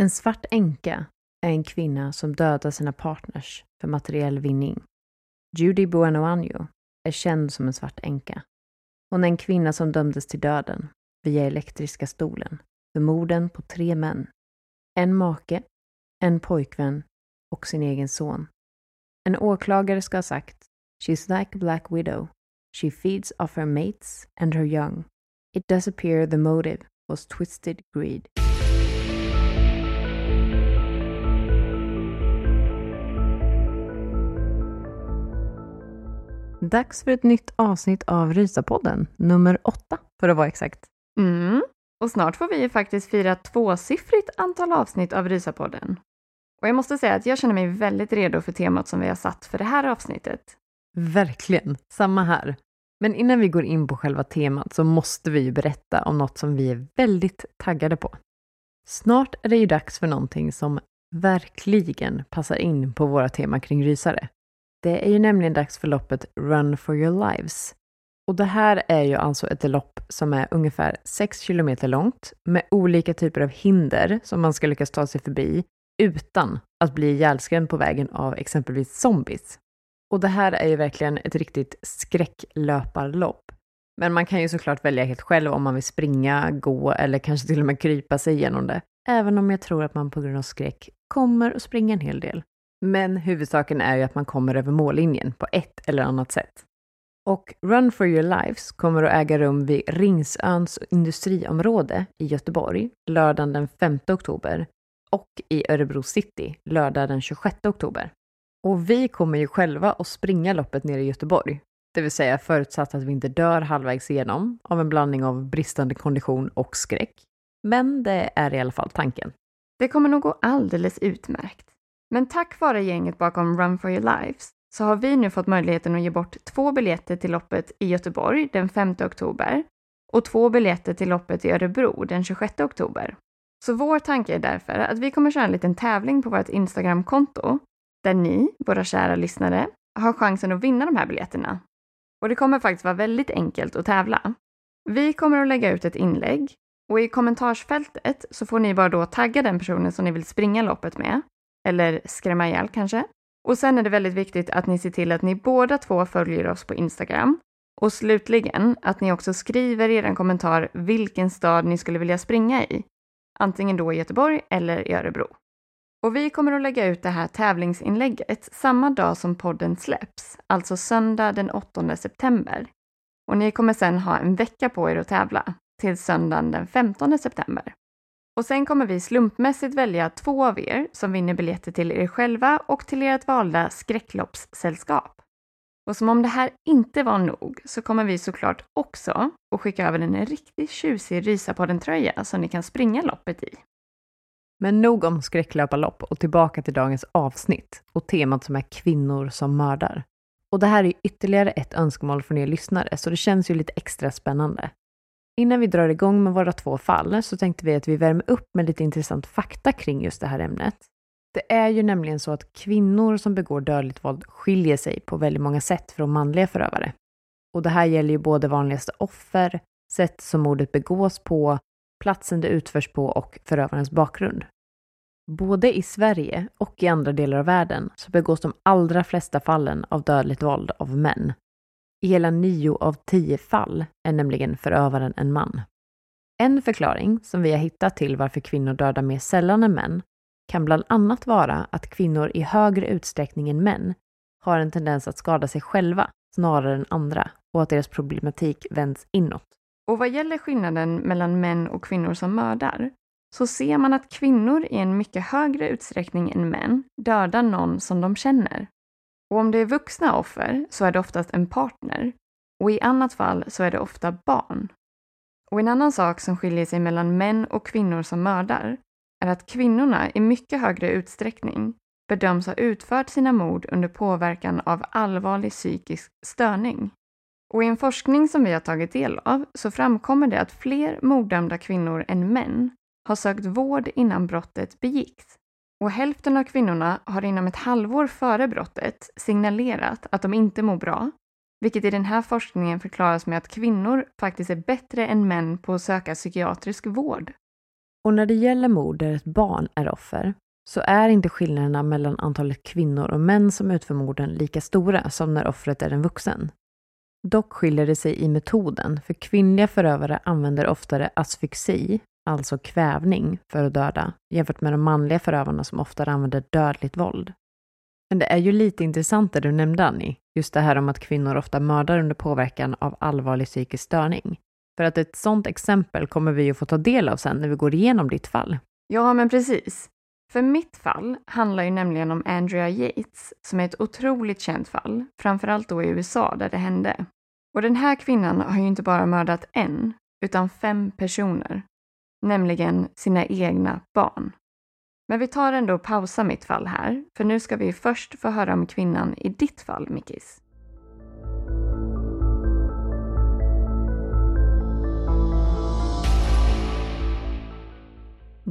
En svart änka är en kvinna som dödar sina partners för materiell vinning. Judy Buenoanyo är känd som en svart änka. Hon är en kvinna som dömdes till döden via elektriska stolen för morden på tre män. En make, en pojkvän och sin egen son. En åklagare ska ha sagt She's like a black widow. She feeds off her mates and her young. It does appear the motive was twisted greed. Dags för ett nytt avsnitt av Rysapodden, nummer åtta för att vara exakt. Mm. Och snart får vi ju faktiskt fira tvåsiffrigt antal avsnitt av Rysapodden. Och jag måste säga att jag känner mig väldigt redo för temat som vi har satt för det här avsnittet. Verkligen, samma här. Men innan vi går in på själva temat så måste vi ju berätta om något som vi är väldigt taggade på. Snart är det ju dags för någonting som verkligen passar in på våra tema kring rysare. Det är ju nämligen dags för loppet Run for your lives. Och det här är ju alltså ett lopp som är ungefär 6 kilometer långt med olika typer av hinder som man ska lyckas ta sig förbi utan att bli ihjälskrämd på vägen av exempelvis zombies. Och det här är ju verkligen ett riktigt skräcklöparlopp. Men man kan ju såklart välja helt själv om man vill springa, gå eller kanske till och med krypa sig igenom det. Även om jag tror att man på grund av skräck kommer att springa en hel del. Men huvudsaken är ju att man kommer över mållinjen på ett eller annat sätt. Och Run for your lives kommer att äga rum vid Ringsöns industriområde i Göteborg lördagen den 5 oktober och i Örebro city lördag den 26 oktober. Och vi kommer ju själva att springa loppet nere i Göteborg. Det vill säga förutsatt att vi inte dör halvvägs igenom av en blandning av bristande kondition och skräck. Men det är i alla fall tanken. Det kommer nog gå alldeles utmärkt. Men tack vare gänget bakom Run for your lives så har vi nu fått möjligheten att ge bort två biljetter till loppet i Göteborg den 5 oktober och två biljetter till loppet i Örebro den 26 oktober. Så vår tanke är därför att vi kommer köra en liten tävling på vårt Instagramkonto där ni, våra kära lyssnare, har chansen att vinna de här biljetterna. Och det kommer faktiskt vara väldigt enkelt att tävla. Vi kommer att lägga ut ett inlägg och i kommentarsfältet så får ni bara då tagga den personen som ni vill springa loppet med, eller skrämma ihjäl kanske. Och sen är det väldigt viktigt att ni ser till att ni båda två följer oss på Instagram. Och slutligen att ni också skriver i er kommentar vilken stad ni skulle vilja springa i. Antingen då i Göteborg eller i Örebro. Och vi kommer att lägga ut det här tävlingsinlägget samma dag som podden släpps, alltså söndag den 8 september. Och ni kommer sen ha en vecka på er att tävla, till söndagen den 15 september. Och sen kommer vi slumpmässigt välja två av er som vinner biljetter till er själva och till ert valda skräckloppssällskap. Och som om det här inte var nog så kommer vi såklart också att skicka över en riktigt tjusig Rysapodden-tröja som ni kan springa loppet i. Men nog om skräcklöparlopp och tillbaka till dagens avsnitt och temat som är kvinnor som mördar. Och det här är ytterligare ett önskemål från er lyssnare, så det känns ju lite extra spännande. Innan vi drar igång med våra två fall så tänkte vi att vi värmer upp med lite intressant fakta kring just det här ämnet. Det är ju nämligen så att kvinnor som begår dödligt våld skiljer sig på väldigt många sätt från manliga förövare. Och det här gäller ju både vanligaste offer, sätt som mordet begås på platsen det utförs på och förövarens bakgrund. Både i Sverige och i andra delar av världen så begås de allra flesta fallen av dödligt våld av män. I hela nio av tio fall är nämligen förövaren en man. En förklaring som vi har hittat till varför kvinnor dödar mer sällan än män kan bland annat vara att kvinnor i högre utsträckning än män har en tendens att skada sig själva snarare än andra och att deras problematik vänds inåt. Och vad gäller skillnaden mellan män och kvinnor som mördar så ser man att kvinnor i en mycket högre utsträckning än män dödar någon som de känner. Och om det är vuxna offer så är det oftast en partner och i annat fall så är det ofta barn. Och en annan sak som skiljer sig mellan män och kvinnor som mördar är att kvinnorna i mycket högre utsträckning bedöms ha utfört sina mord under påverkan av allvarlig psykisk störning. Och i en forskning som vi har tagit del av så framkommer det att fler morddömda kvinnor än män har sökt vård innan brottet begicks. Och hälften av kvinnorna har inom ett halvår före brottet signalerat att de inte mår bra, vilket i den här forskningen förklaras med att kvinnor faktiskt är bättre än män på att söka psykiatrisk vård. Och när det gäller mord där ett barn är offer så är inte skillnaderna mellan antalet kvinnor och män som utför morden lika stora som när offret är en vuxen. Dock skiljer det sig i metoden, för kvinnliga förövare använder oftare asfyxi, alltså kvävning, för att döda, jämfört med de manliga förövarna som oftare använder dödligt våld. Men det är ju lite intressant det du nämnde Annie, just det här om att kvinnor ofta mördar under påverkan av allvarlig psykisk störning. För att ett sådant exempel kommer vi att få ta del av sen när vi går igenom ditt fall. Ja, men precis. För mitt fall handlar ju nämligen om Andrea Yates, som är ett otroligt känt fall, framförallt då i USA där det hände. Och den här kvinnan har ju inte bara mördat en, utan fem personer. Nämligen sina egna barn. Men vi tar ändå och pausar mitt fall här, för nu ska vi först få höra om kvinnan i ditt fall, Mickis.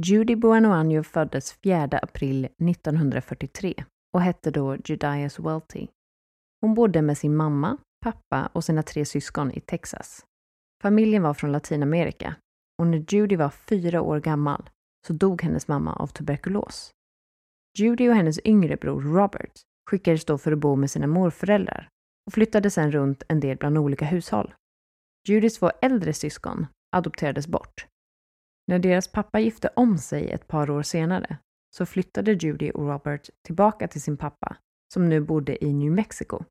Judy Buenoano föddes 4 april 1943 och hette då Judias Welty. Hon bodde med sin mamma, pappa och sina tre syskon i Texas. Familjen var från Latinamerika och när Judy var fyra år gammal så dog hennes mamma av tuberkulos. Judy och hennes yngre bror Robert skickades då för att bo med sina morföräldrar och flyttade sedan runt en del bland olika hushåll. Judys två äldre syskon adopterades bort när deras pappa gifte om sig ett par år senare så flyttade Judy och Robert tillbaka till sin pappa som nu bodde i New Mexico.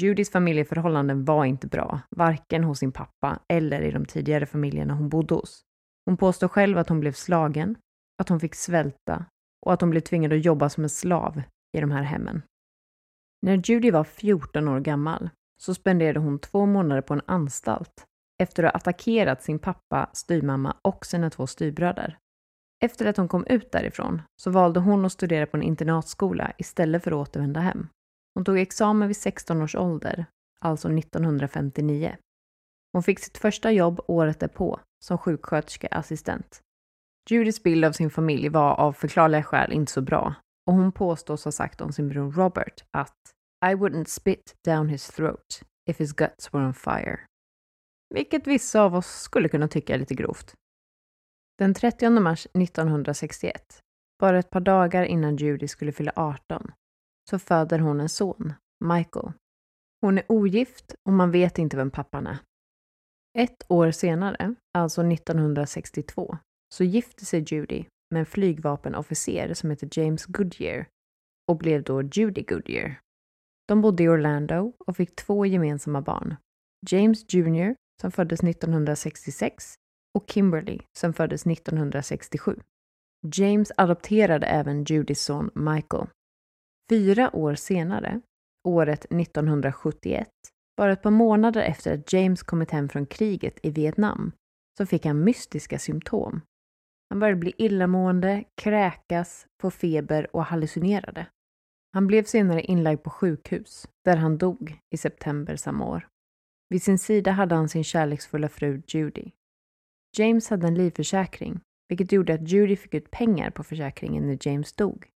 Judys familjeförhållanden var inte bra, varken hos sin pappa eller i de tidigare familjerna hon bodde hos. Hon påstår själv att hon blev slagen, att hon fick svälta och att hon blev tvingad att jobba som en slav i de här hemmen. När Judy var 14 år gammal så spenderade hon två månader på en anstalt efter att ha attackerat sin pappa, styrmamma och sina två styrbröder. Efter att hon kom ut därifrån så valde hon att studera på en internatskola istället för att återvända hem. Hon tog examen vid 16 års ålder, alltså 1959. Hon fick sitt första jobb året därpå som sjuksköterskeassistent. Judys bild av sin familj var av förklarliga skäl inte så bra och hon påstås ha sagt om sin bror Robert att I wouldn't spit down his throat if his guts were on fire vilket vissa av oss skulle kunna tycka är lite grovt. Den 30 mars 1961, bara ett par dagar innan Judy skulle fylla 18, så föder hon en son, Michael. Hon är ogift och man vet inte vem pappan är. Ett år senare, alltså 1962, så gifte sig Judy med en flygvapenofficer som heter James Goodyear och blev då Judy Goodyear. De bodde i Orlando och fick två gemensamma barn. James Jr som föddes 1966 och Kimberly som föddes 1967. James adopterade även Judys son Michael. Fyra år senare, året 1971, bara ett par månader efter att James kommit hem från kriget i Vietnam, så fick han mystiska symptom. Han började bli illamående, kräkas, få feber och hallucinerade. Han blev senare inlagd på sjukhus, där han dog i september samma år. Vid sin sida hade han sin kärleksfulla fru Judy. James hade en livförsäkring, vilket gjorde att Judy fick ut pengar på försäkringen när James dog.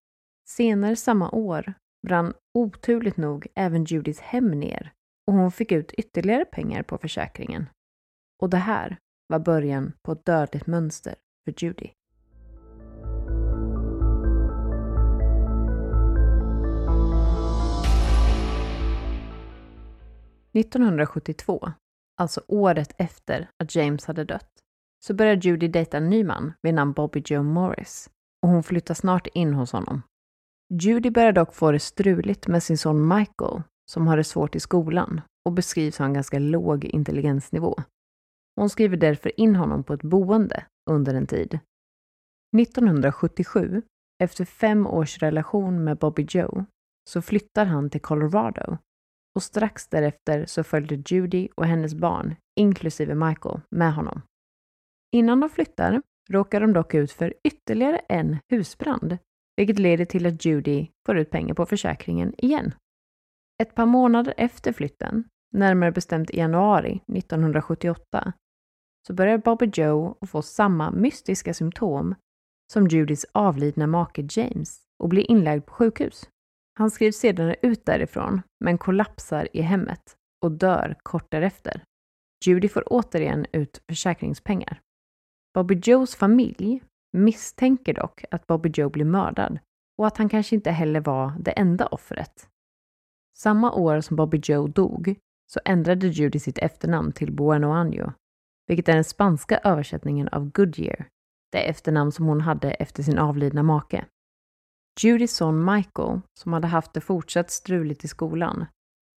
Senare samma år brann oturligt nog även Judys hem ner och hon fick ut ytterligare pengar på försäkringen. Och det här var början på ett dödligt mönster för Judy. –1972, alltså året efter att James hade dött, så börjar Judy dejta en ny man vid namn Bobby Joe Morris och hon flyttar snart in hos honom. Judy börjar dock få det struligt med sin son Michael som har det svårt i skolan och beskrivs ha en ganska låg intelligensnivå. Hon skriver därför in honom på ett boende under en tid. 1977, efter fem års relation med Bobby Joe, så flyttar han till Colorado och strax därefter så följde Judy och hennes barn, inklusive Michael, med honom. Innan de flyttar råkar de dock ut för ytterligare en husbrand, vilket leder till att Judy får ut pengar på försäkringen igen. Ett par månader efter flytten, närmare bestämt i januari 1978, så börjar Bobby Joe få samma mystiska symptom som Judys avlidna make James och blir inlagd på sjukhus. Han skrivs sedan ut därifrån, men kollapsar i hemmet och dör kort därefter. Judy får återigen ut försäkringspengar. Bobby Joes familj misstänker dock att Bobby Joe blir mördad och att han kanske inte heller var det enda offret. Samma år som Bobby Joe dog så ändrade Judy sitt efternamn till Bueno Año, vilket är den spanska översättningen av Goodyear, det efternamn som hon hade efter sin avlidna make. Judys son Michael, som hade haft det fortsatt struligt i skolan,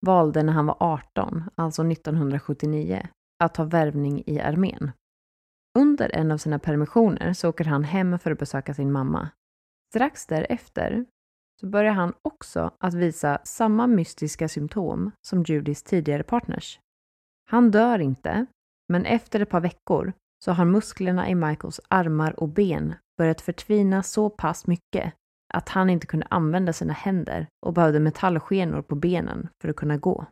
valde när han var 18, alltså 1979, att ta värvning i armén. Under en av sina permissioner så åker han hem för att besöka sin mamma. Strax därefter så börjar han också att visa samma mystiska symptom som Judys tidigare partners. Han dör inte, men efter ett par veckor så har musklerna i Michaels armar och ben börjat förtvina så pass mycket att han inte kunde använda sina händer och behövde metallskenor på benen för att kunna gå.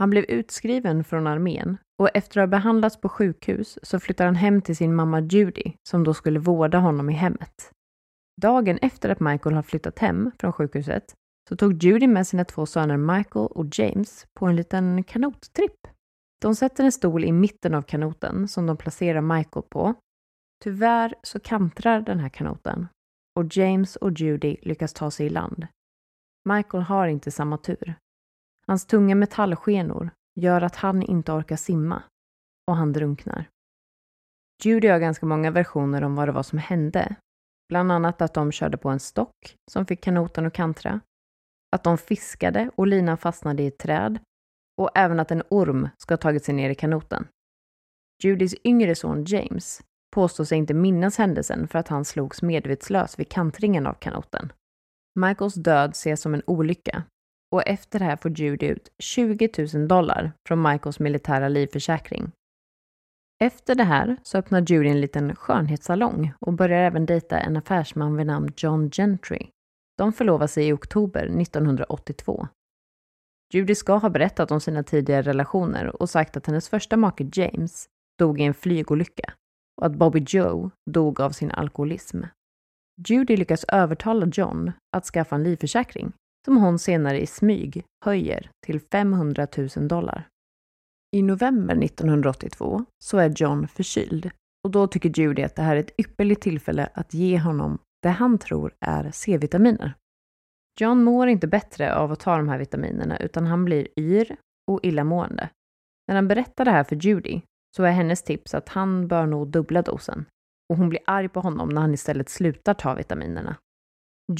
Han blev utskriven från armén och efter att ha behandlats på sjukhus så flyttar han hem till sin mamma Judy som då skulle vårda honom i hemmet. Dagen efter att Michael har flyttat hem från sjukhuset så tog Judy med sina två söner Michael och James på en liten kanottripp. De sätter en stol i mitten av kanoten som de placerar Michael på. Tyvärr så kantrar den här kanoten och James och Judy lyckas ta sig i land. Michael har inte samma tur. Hans tunga metallskenor gör att han inte orkar simma och han drunknar. Judy har ganska många versioner om vad det var som hände. Bland annat att de körde på en stock som fick kanoten att kantra, att de fiskade och linan fastnade i ett träd och även att en orm ska ha tagit sig ner i kanoten. Judys yngre son James påstår sig inte minnas händelsen för att han slogs medvetslös vid kantringen av kanoten. Michaels död ses som en olycka och efter det här får Judy ut 20 000 dollar från Michaels militära livförsäkring. Efter det här så öppnar Judy en liten skönhetssalong och börjar även dejta en affärsman vid namn John Gentry. De förlovar sig i oktober 1982. Judy ska ha berättat om sina tidigare relationer och sagt att hennes första make James dog i en flygolycka och att Bobby Joe dog av sin alkoholism. Judy lyckas övertala John att skaffa en livförsäkring som hon senare i smyg höjer till 500 000 dollar. I november 1982 så är John förkyld och då tycker Judy att det här är ett ypperligt tillfälle att ge honom det han tror är C-vitaminer. John mår inte bättre av att ta de här vitaminerna utan han blir yr och illamående. När han berättar det här för Judy så är hennes tips att han bör nog dubbla dosen och hon blir arg på honom när han istället slutar ta vitaminerna.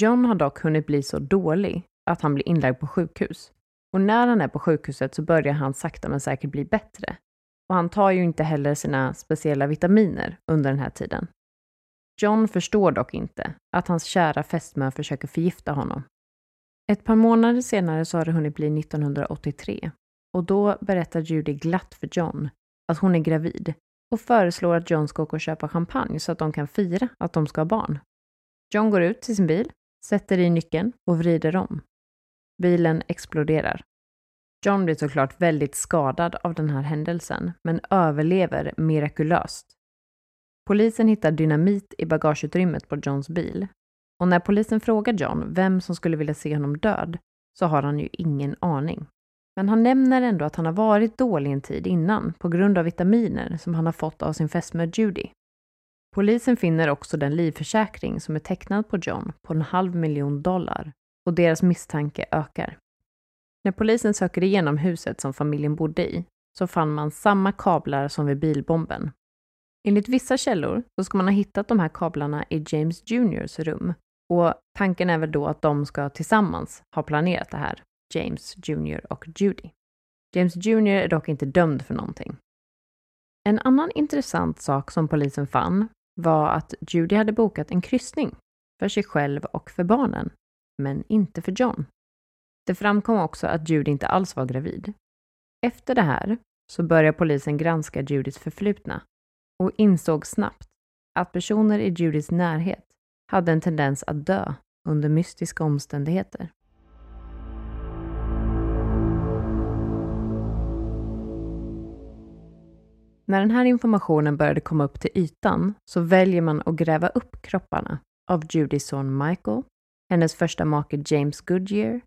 John har dock hunnit bli så dålig att han blir inlagd på sjukhus. Och när han är på sjukhuset så börjar han sakta men säkert bli bättre. Och han tar ju inte heller sina speciella vitaminer under den här tiden. John förstår dock inte att hans kära fästmö försöker förgifta honom. Ett par månader senare så har det hunnit bli 1983 och då berättar Judy glatt för John att hon är gravid och föreslår att John ska åka och köpa champagne så att de kan fira att de ska ha barn. John går ut till sin bil, sätter i nyckeln och vrider om. Bilen exploderar. John blir såklart väldigt skadad av den här händelsen, men överlever mirakulöst. Polisen hittar dynamit i bagageutrymmet på Johns bil. Och när polisen frågar John vem som skulle vilja se honom död så har han ju ingen aning. Men han nämner ändå att han har varit dålig en tid innan på grund av vitaminer som han har fått av sin fästmö Judy. Polisen finner också den livförsäkring som är tecknad på John på en halv miljon dollar och deras misstanke ökar. När polisen söker igenom huset som familjen bodde i så fann man samma kablar som vid bilbomben. Enligt vissa källor så ska man ha hittat de här kablarna i James Juniors rum och tanken är väl då att de ska tillsammans ha planerat det här, James Junior och Judy. James Junior är dock inte dömd för någonting. En annan intressant sak som polisen fann var att Judy hade bokat en kryssning för sig själv och för barnen, men inte för John. Det framkom också att Judy inte alls var gravid. Efter det här så började polisen granska Judys förflutna och insåg snabbt att personer i Judys närhet hade en tendens att dö under mystiska omständigheter. När den här informationen började komma upp till ytan så väljer man att gräva upp kropparna av Judys son Michael, hennes första make James Goodyear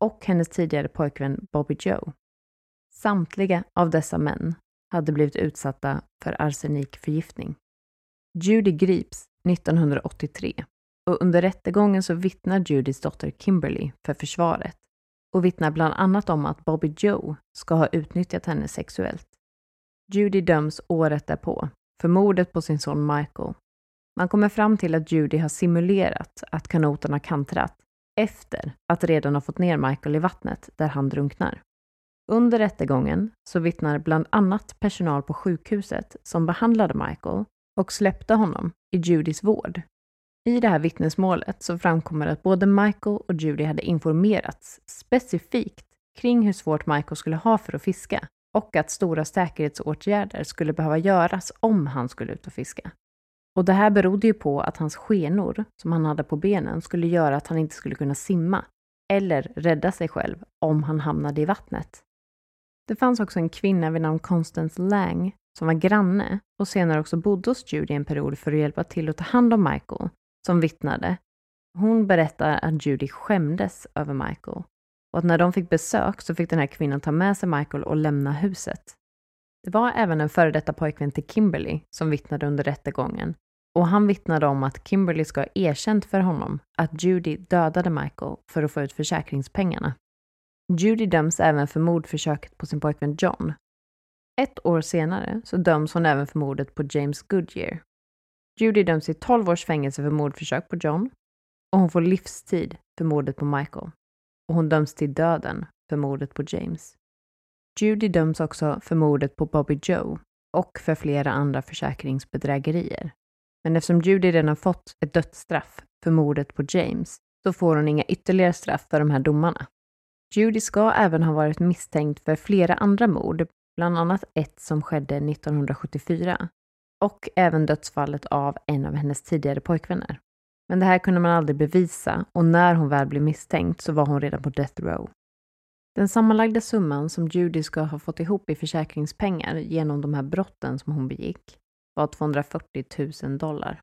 och hennes tidigare pojkvän Bobby Joe. Samtliga av dessa män hade blivit utsatta för arsenikförgiftning. Judy grips 1983 och under rättegången så vittnar Judys dotter Kimberly för försvaret och vittnar bland annat om att Bobby Joe ska ha utnyttjat henne sexuellt. Judy döms året därpå för mordet på sin son Michael. Man kommer fram till att Judy har simulerat att kanoten har kantrat efter att redan ha fått ner Michael i vattnet där han drunknar. Under rättegången så vittnar bland annat personal på sjukhuset som behandlade Michael och släppte honom i Judys vård. I det här vittnesmålet så framkommer att både Michael och Judy hade informerats specifikt kring hur svårt Michael skulle ha för att fiska och att stora säkerhetsåtgärder skulle behöva göras om han skulle ut och fiska. Och det här berodde ju på att hans skenor som han hade på benen skulle göra att han inte skulle kunna simma eller rädda sig själv om han hamnade i vattnet. Det fanns också en kvinna vid namn Constance Lang som var granne och senare också bodde hos Judy en period för att hjälpa till att ta hand om Michael, som vittnade. Hon berättar att Judy skämdes över Michael och att när de fick besök så fick den här kvinnan ta med sig Michael och lämna huset. Det var även en före detta pojkvän till Kimberly som vittnade under rättegången och han vittnade om att Kimberly ska ha erkänt för honom att Judy dödade Michael för att få ut försäkringspengarna. Judy döms även för mordförsöket på sin pojkvän John. Ett år senare så döms hon även för mordet på James Goodyear. Judy döms till 12 års fängelse för mordförsök på John och hon får livstid för mordet på Michael. Och hon döms till döden för mordet på James. Judy döms också för mordet på Bobby Joe och för flera andra försäkringsbedrägerier. Men eftersom Judy redan fått ett dödsstraff för mordet på James så får hon inga ytterligare straff för de här domarna. Judy ska även ha varit misstänkt för flera andra mord, bland annat ett som skedde 1974 och även dödsfallet av en av hennes tidigare pojkvänner. Men det här kunde man aldrig bevisa och när hon väl blev misstänkt så var hon redan på death row. Den sammanlagda summan som Judy ska ha fått ihop i försäkringspengar genom de här brotten som hon begick var 240 000 dollar.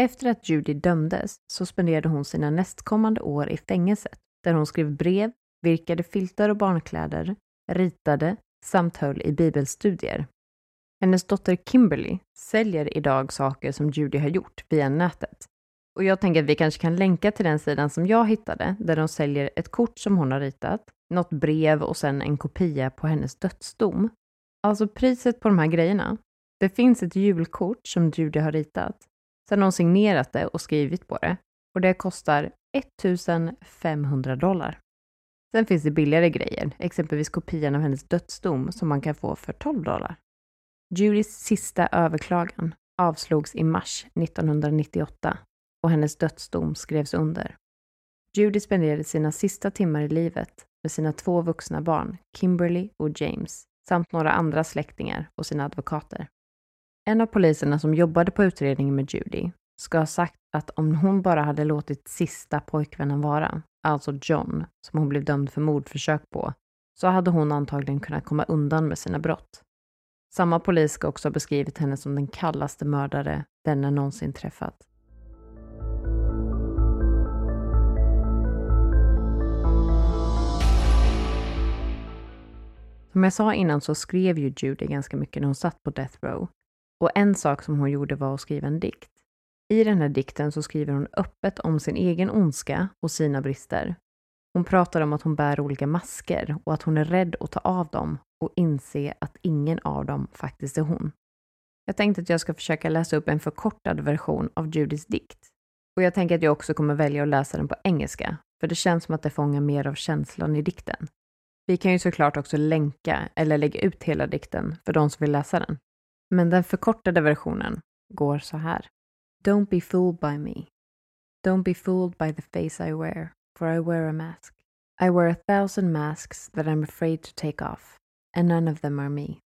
Efter att Judy dömdes så spenderade hon sina nästkommande år i fängelset där hon skrev brev, virkade filtar och barnkläder, ritade samt höll i bibelstudier. Hennes dotter Kimberly säljer idag saker som Judy har gjort via nätet. Och jag tänker att vi kanske kan länka till den sidan som jag hittade, där de säljer ett kort som hon har ritat, något brev och sen en kopia på hennes dödsdom. Alltså priset på de här grejerna. Det finns ett julkort som Judy har ritat. Sen har hon signerat det och skrivit på det. Och det kostar 1500 dollar. Sen finns det billigare grejer, exempelvis kopian av hennes dödsdom som man kan få för 12 dollar. Judys sista överklagan avslogs i mars 1998 och hennes dödsdom skrevs under. Judy spenderade sina sista timmar i livet med sina två vuxna barn, Kimberly och James, samt några andra släktingar och sina advokater. En av poliserna som jobbade på utredningen med Judy ska ha sagt att om hon bara hade låtit sista pojkvännen vara, alltså John, som hon blev dömd för mordförsök på, så hade hon antagligen kunnat komma undan med sina brott. Samma polis ska också ha beskrivit henne som den kallaste mördare denne någonsin träffat. Som jag sa innan så skrev ju Judy ganska mycket när hon satt på Death Row. Och en sak som hon gjorde var att skriva en dikt. I den här dikten så skriver hon öppet om sin egen ondska och sina brister. Hon pratar om att hon bär olika masker och att hon är rädd att ta av dem och inse att ingen av dem faktiskt är hon. Jag tänkte att jag ska försöka läsa upp en förkortad version av Judys dikt. Och jag tänker att jag också kommer välja att läsa den på engelska, för det känns som att det fångar mer av känslan i dikten. Vi kan ju såklart också länka eller lägga ut hela dikten för de som vill läsa den. Men den förkortade versionen går så här. Don't be fooled by me. Don't be fooled by the face I wear, for I wear a mask. I wear a thousand masks that I'm afraid to take off, and none of them are me.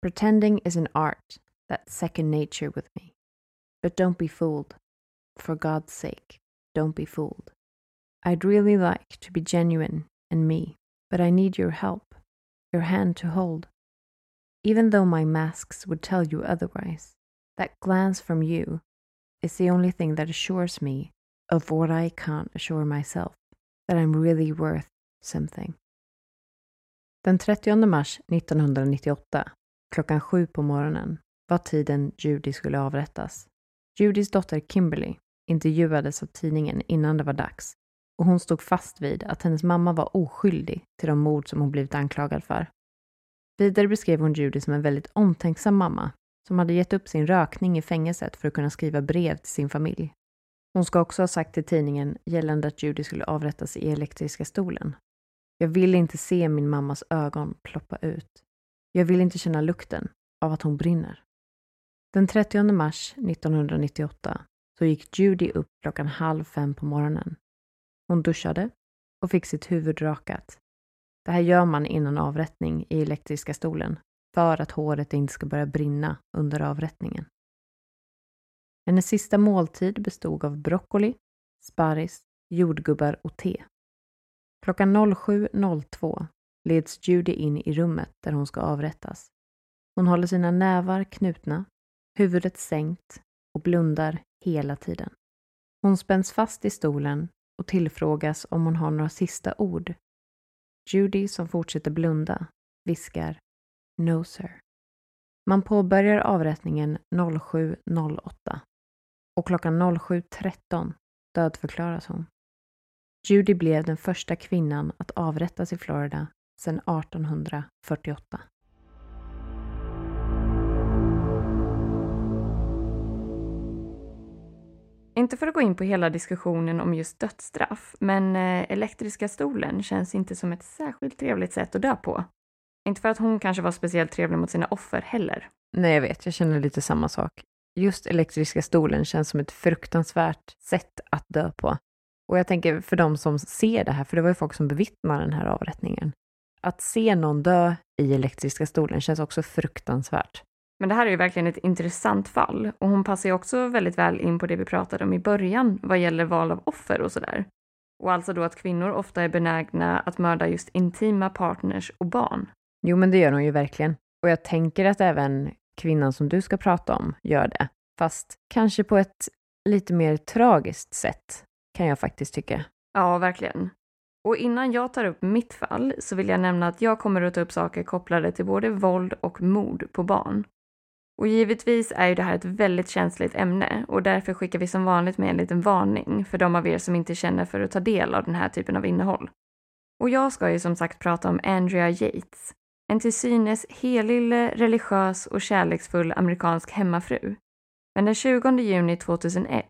Pretending is an art that's second nature with me. But don't be fooled. For God's sake, don't be fooled. I'd really like to be genuine and me, but I need your help, your hand to hold. Even though my masks would tell you otherwise, that glance from you is the only thing that assures me of what I can't assure myself that I'm really worth something. Den 30 mars 1998, klockan sju på morgonen, var tiden Judy skulle avrättas. Judys dotter Kimberly intervjuades av tidningen innan det var dags och hon stod fast vid att hennes mamma var oskyldig till de mord som hon blivit anklagad för. Vidare beskrev hon Judy som en väldigt omtänksam mamma som hade gett upp sin rökning i fängelset för att kunna skriva brev till sin familj. Hon ska också ha sagt till tidningen gällande att Judy skulle avrättas i elektriska stolen. Jag vill inte se min mammas ögon ploppa ut. Jag vill inte känna lukten av att hon brinner. Den 30 mars 1998 så gick Judy upp klockan halv fem på morgonen. Hon duschade och fick sitt huvud rakat. Det här gör man innan avrättning i elektriska stolen för att håret inte ska börja brinna under avrättningen. Hennes sista måltid bestod av broccoli, sparris, jordgubbar och te. Klockan 07.02 leds Judy in i rummet där hon ska avrättas. Hon håller sina nävar knutna, huvudet sänkt och blundar hela tiden. Hon spänns fast i stolen och tillfrågas om hon har några sista ord. Judy, som fortsätter blunda, viskar No sir. Man påbörjar avrättningen 07.08 och klockan 07.13 dödförklaras hon. Judy blev den första kvinnan att avrättas i Florida sedan 1848. Inte för att gå in på hela diskussionen om just dödsstraff, men eh, elektriska stolen känns inte som ett särskilt trevligt sätt att dö på. Inte för att hon kanske var speciellt trevlig mot sina offer heller. Nej, jag vet, jag känner lite samma sak. Just elektriska stolen känns som ett fruktansvärt sätt att dö på. Och jag tänker för de som ser det här, för det var ju folk som bevittnade den här avrättningen. Att se någon dö i elektriska stolen känns också fruktansvärt. Men det här är ju verkligen ett intressant fall och hon passar ju också väldigt väl in på det vi pratade om i början vad gäller val av offer och sådär. Och alltså då att kvinnor ofta är benägna att mörda just intima partners och barn. Jo, men det gör hon ju verkligen. Och jag tänker att även kvinnan som du ska prata om gör det. Fast kanske på ett lite mer tragiskt sätt, kan jag faktiskt tycka. Ja, verkligen. Och innan jag tar upp mitt fall så vill jag nämna att jag kommer att ta upp saker kopplade till både våld och mord på barn. Och givetvis är ju det här ett väldigt känsligt ämne och därför skickar vi som vanligt med en liten varning för de av er som inte känner för att ta del av den här typen av innehåll. Och jag ska ju som sagt prata om Andrea Yates, en till synes helylle, religiös och kärleksfull amerikansk hemmafru. Men den 20 juni 2001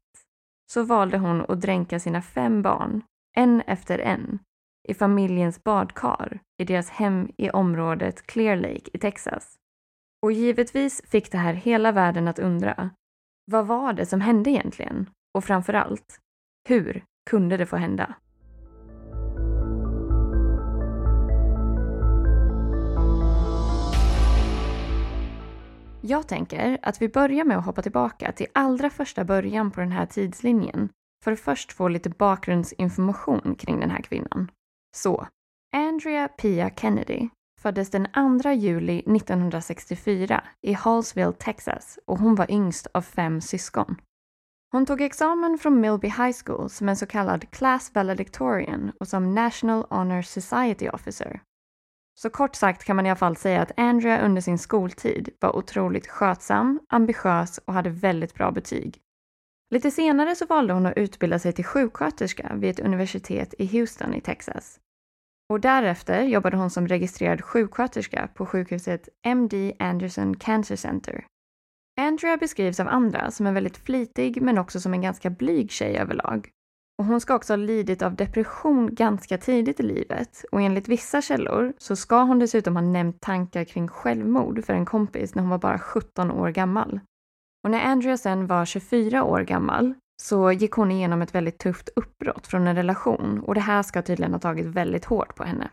så valde hon att dränka sina fem barn, en efter en, i familjens badkar i deras hem i området Clear Lake i Texas. Och givetvis fick det här hela världen att undra. Vad var det som hände egentligen? Och framför allt, hur kunde det få hända? Jag tänker att vi börjar med att hoppa tillbaka till allra första början på den här tidslinjen för att först få lite bakgrundsinformation kring den här kvinnan. Så, Andrea Pia Kennedy föddes den 2 juli 1964 i Hallsville, Texas och hon var yngst av fem syskon. Hon tog examen från Milby High School som en så kallad Class Valedictorian och som National Honor Society Officer. Så kort sagt kan man i alla fall säga att Andrea under sin skoltid var otroligt skötsam, ambitiös och hade väldigt bra betyg. Lite senare så valde hon att utbilda sig till sjuksköterska vid ett universitet i Houston i Texas. Och därefter jobbade hon som registrerad sjuksköterska på sjukhuset MD Anderson Cancer Center. Andrea beskrivs av andra som en väldigt flitig men också som en ganska blyg tjej överlag. Och hon ska också ha lidit av depression ganska tidigt i livet och enligt vissa källor så ska hon dessutom ha nämnt tankar kring självmord för en kompis när hon var bara 17 år gammal. Och när Andrea sen var 24 år gammal så gick hon igenom ett väldigt tufft uppbrott från en relation och det här ska tydligen ha tagit väldigt hårt på henne.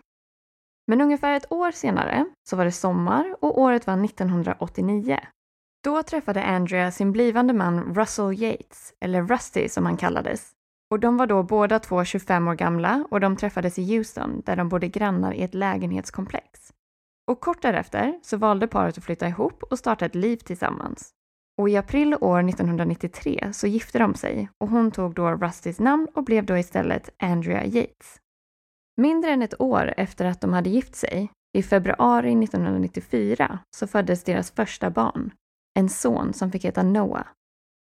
Men ungefär ett år senare så var det sommar och året var 1989. Då träffade Andrea sin blivande man Russell Yates, eller Rusty som han kallades. Och de var då båda två 25 år gamla och de träffades i Houston där de bodde grannar i ett lägenhetskomplex. Och kort därefter så valde paret att flytta ihop och starta ett liv tillsammans. Och i april år 1993 så gifte de sig och hon tog då Rustys namn och blev då istället Andrea Yates. Mindre än ett år efter att de hade gift sig, i februari 1994, så föddes deras första barn, en son som fick heta Noah.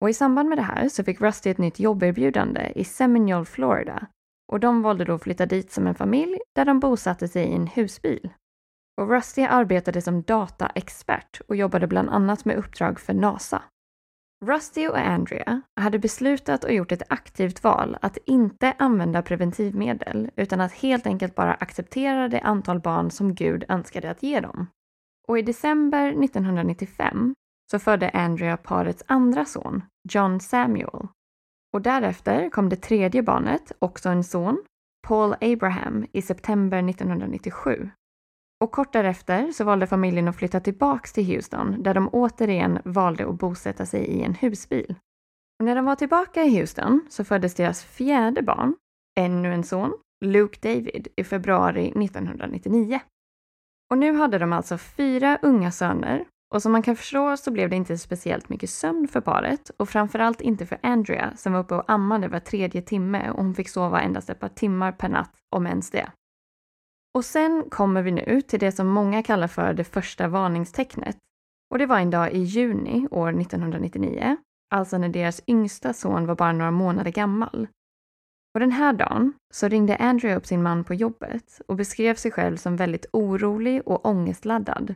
Och i samband med det här så fick Rusty ett nytt jobberbjudande i Seminole, Florida och de valde då att flytta dit som en familj där de bosatte sig i en husbil. Och Rusty arbetade som dataexpert och jobbade bland annat med uppdrag för NASA. Rusty och Andrea hade beslutat och gjort ett aktivt val att inte använda preventivmedel utan att helt enkelt bara acceptera det antal barn som Gud önskade att ge dem. Och i december 1995 så födde Andrea parets andra son, John Samuel. Och därefter kom det tredje barnet, också en son, Paul Abraham, i september 1997. Och kort därefter så valde familjen att flytta tillbaks till Houston där de återigen valde att bosätta sig i en husbil. Och när de var tillbaka i Houston så föddes deras fjärde barn, ännu en son, Luke David, i februari 1999. Och nu hade de alltså fyra unga söner och som man kan förstå så blev det inte speciellt mycket sömn för paret och framförallt inte för Andrea som var uppe och ammade var tredje timme och hon fick sova endast ett par timmar per natt, om ens det. Och sen kommer vi nu till det som många kallar för det första varningstecknet. Och det var en dag i juni år 1999, alltså när deras yngsta son var bara några månader gammal. Och den här dagen så ringde Andrea upp sin man på jobbet och beskrev sig själv som väldigt orolig och ångestladdad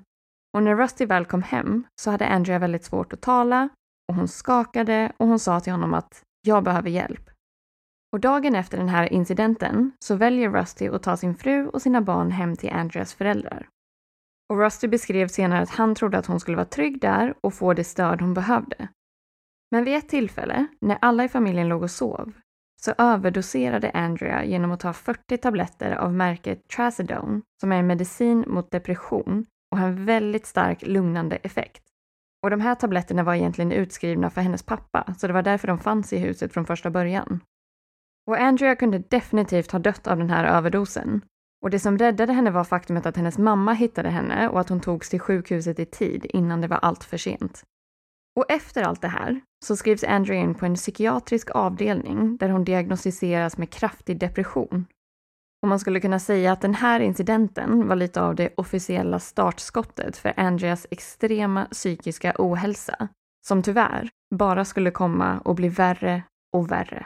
och när Rusty väl kom hem så hade Andrea väldigt svårt att tala och hon skakade och hon sa till honom att jag behöver hjälp. Och dagen efter den här incidenten så väljer Rusty att ta sin fru och sina barn hem till Andreas föräldrar. Och Rusty beskrev senare att han trodde att hon skulle vara trygg där och få det stöd hon behövde. Men vid ett tillfälle, när alla i familjen låg och sov, så överdoserade Andrea genom att ta 40 tabletter av märket Trazodone, som är en medicin mot depression och har en väldigt stark lugnande effekt. Och de här tabletterna var egentligen utskrivna för hennes pappa, så det var därför de fanns i huset från första början. Och Andrea kunde definitivt ha dött av den här överdosen. Och det som räddade henne var faktumet att hennes mamma hittade henne och att hon togs till sjukhuset i tid innan det var allt för sent. Och efter allt det här så skrivs Andrea in på en psykiatrisk avdelning där hon diagnostiseras med kraftig depression och man skulle kunna säga att den här incidenten var lite av det officiella startskottet för Andreas extrema psykiska ohälsa, som tyvärr bara skulle komma och bli värre och värre.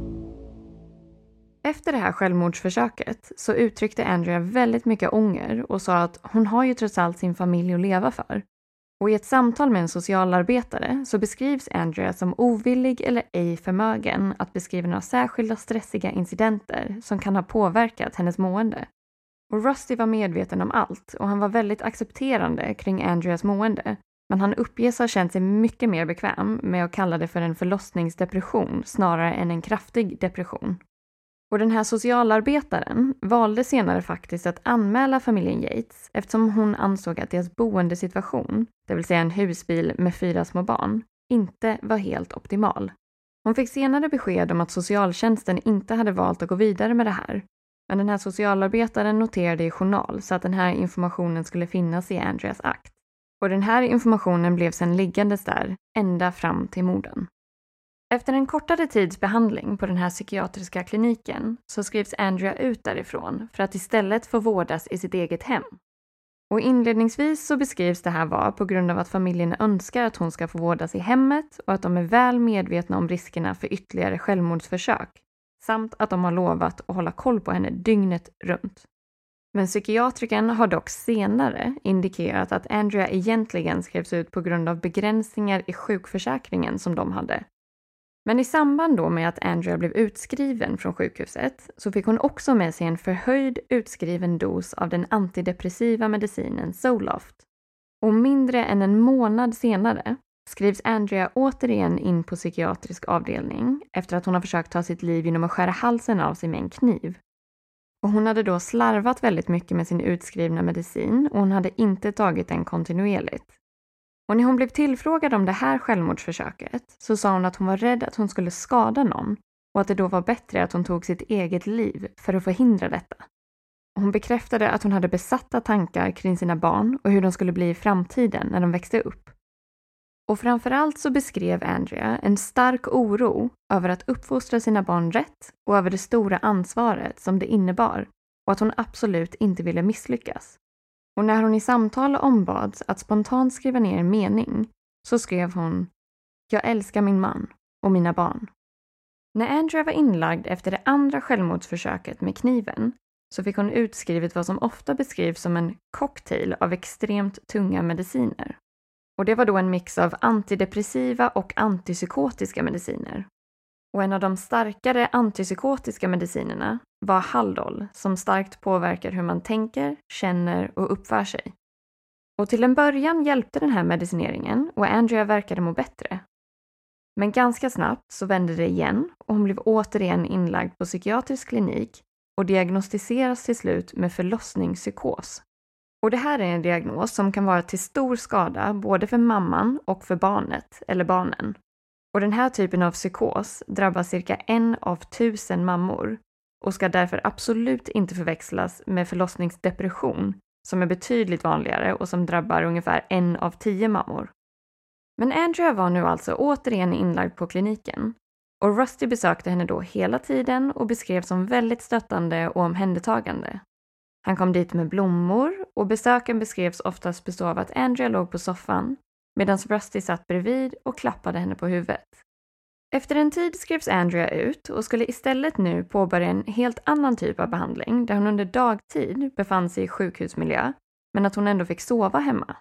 Efter det här självmordsförsöket så uttryckte Andrea väldigt mycket ånger och sa att hon har ju trots allt sin familj att leva för. Och i ett samtal med en socialarbetare så beskrivs Andrea som ovillig eller ej förmögen att beskriva några särskilda stressiga incidenter som kan ha påverkat hennes mående. Och Rusty var medveten om allt och han var väldigt accepterande kring Andreas mående. Men han uppges ha känt sig mycket mer bekväm med att kalla det för en förlossningsdepression snarare än en kraftig depression. Och den här socialarbetaren valde senare faktiskt att anmäla familjen Yates eftersom hon ansåg att deras boendesituation, det vill säga en husbil med fyra små barn, inte var helt optimal. Hon fick senare besked om att socialtjänsten inte hade valt att gå vidare med det här. Men den här socialarbetaren noterade i journal så att den här informationen skulle finnas i Andreas akt. Och den här informationen blev sedan liggandes där ända fram till morden. Efter en kortare tids behandling på den här psykiatriska kliniken så skrivs Andrea ut därifrån för att istället få vårdas i sitt eget hem. Och inledningsvis så beskrivs det här vara på grund av att familjen önskar att hon ska få vårdas i hemmet och att de är väl medvetna om riskerna för ytterligare självmordsförsök samt att de har lovat att hålla koll på henne dygnet runt. Men psykiatriken har dock senare indikerat att Andrea egentligen skrevs ut på grund av begränsningar i sjukförsäkringen som de hade men i samband då med att Andrea blev utskriven från sjukhuset så fick hon också med sig en förhöjd utskriven dos av den antidepressiva medicinen Zoloft. Och mindre än en månad senare skrivs Andrea återigen in på psykiatrisk avdelning efter att hon har försökt ta sitt liv genom att skära halsen av sig med en kniv. Och hon hade då slarvat väldigt mycket med sin utskrivna medicin och hon hade inte tagit den kontinuerligt. Och när hon blev tillfrågad om det här självmordsförsöket så sa hon att hon var rädd att hon skulle skada någon och att det då var bättre att hon tog sitt eget liv för att förhindra detta. Hon bekräftade att hon hade besatta tankar kring sina barn och hur de skulle bli i framtiden när de växte upp. Och framförallt så beskrev Andrea en stark oro över att uppfostra sina barn rätt och över det stora ansvaret som det innebar och att hon absolut inte ville misslyckas. Och när hon i samtal ombads att spontant skriva ner en mening så skrev hon “Jag älskar min man och mina barn”. När Andrea var inlagd efter det andra självmordsförsöket med kniven så fick hon utskrivet vad som ofta beskrivs som en cocktail av extremt tunga mediciner. Och det var då en mix av antidepressiva och antipsykotiska mediciner. Och en av de starkare antipsykotiska medicinerna var Haldol som starkt påverkar hur man tänker, känner och uppför sig. Och till en början hjälpte den här medicineringen och Andrea verkade må bättre. Men ganska snabbt så vände det igen och hon blev återigen inlagd på psykiatrisk klinik och diagnostiseras till slut med förlossningspsykos. Och det här är en diagnos som kan vara till stor skada både för mamman och för barnet eller barnen. Och den här typen av psykos drabbar cirka en av tusen mammor och ska därför absolut inte förväxlas med förlossningsdepression som är betydligt vanligare och som drabbar ungefär en av tio mammor. Men Andrea var nu alltså återigen inlagd på kliniken och Rusty besökte henne då hela tiden och beskrevs som väldigt stöttande och omhändertagande. Han kom dit med blommor och besöken beskrevs oftast bestå av att Andrea låg på soffan medan Rusty satt bredvid och klappade henne på huvudet. Efter en tid skrevs Andrea ut och skulle istället nu påbörja en helt annan typ av behandling där hon under dagtid befann sig i sjukhusmiljö men att hon ändå fick sova hemma.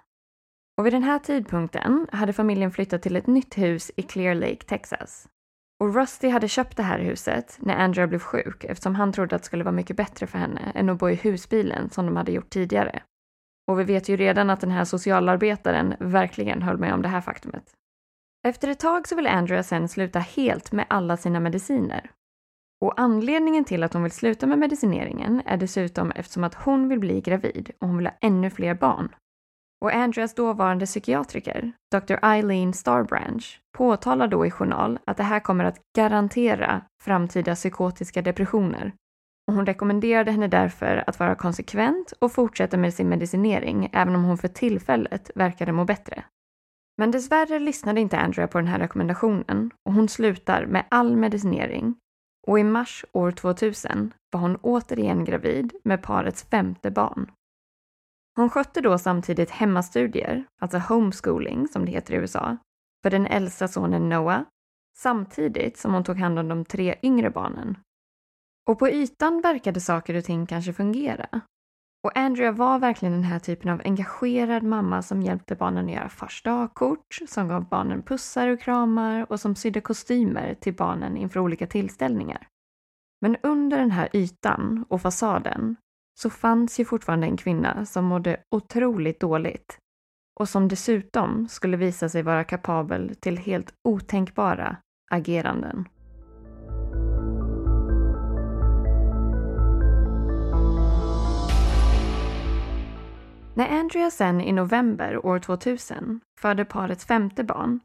Och vid den här tidpunkten hade familjen flyttat till ett nytt hus i Clear Lake, Texas. Och Rusty hade köpt det här huset när Andrea blev sjuk eftersom han trodde att det skulle vara mycket bättre för henne än att bo i husbilen som de hade gjort tidigare. Och vi vet ju redan att den här socialarbetaren verkligen höll med om det här faktumet. Efter ett tag så vill Andrea sen sluta helt med alla sina mediciner. Och anledningen till att hon vill sluta med medicineringen är dessutom eftersom att hon vill bli gravid och hon vill ha ännu fler barn. Och Andreas dåvarande psykiatriker, Dr. Eileen Starbranch, påtalar då i journal att det här kommer att garantera framtida psykotiska depressioner. Och hon rekommenderade henne därför att vara konsekvent och fortsätta med sin medicinering även om hon för tillfället verkade må bättre. Men dessvärre lyssnade inte Andrea på den här rekommendationen och hon slutar med all medicinering. Och i mars år 2000 var hon återigen gravid med parets femte barn. Hon skötte då samtidigt hemmastudier, alltså homeschooling som det heter i USA, för den äldsta sonen Noah, samtidigt som hon tog hand om de tre yngre barnen. Och på ytan verkade saker och ting kanske fungera. Och Andrea var verkligen den här typen av engagerad mamma som hjälpte barnen att göra fars dagkort, som gav barnen pussar och kramar och som sydde kostymer till barnen inför olika tillställningar. Men under den här ytan och fasaden så fanns ju fortfarande en kvinna som mådde otroligt dåligt och som dessutom skulle visa sig vara kapabel till helt otänkbara ageranden. När Andrea sen i november år 2000 födde parets femte barn,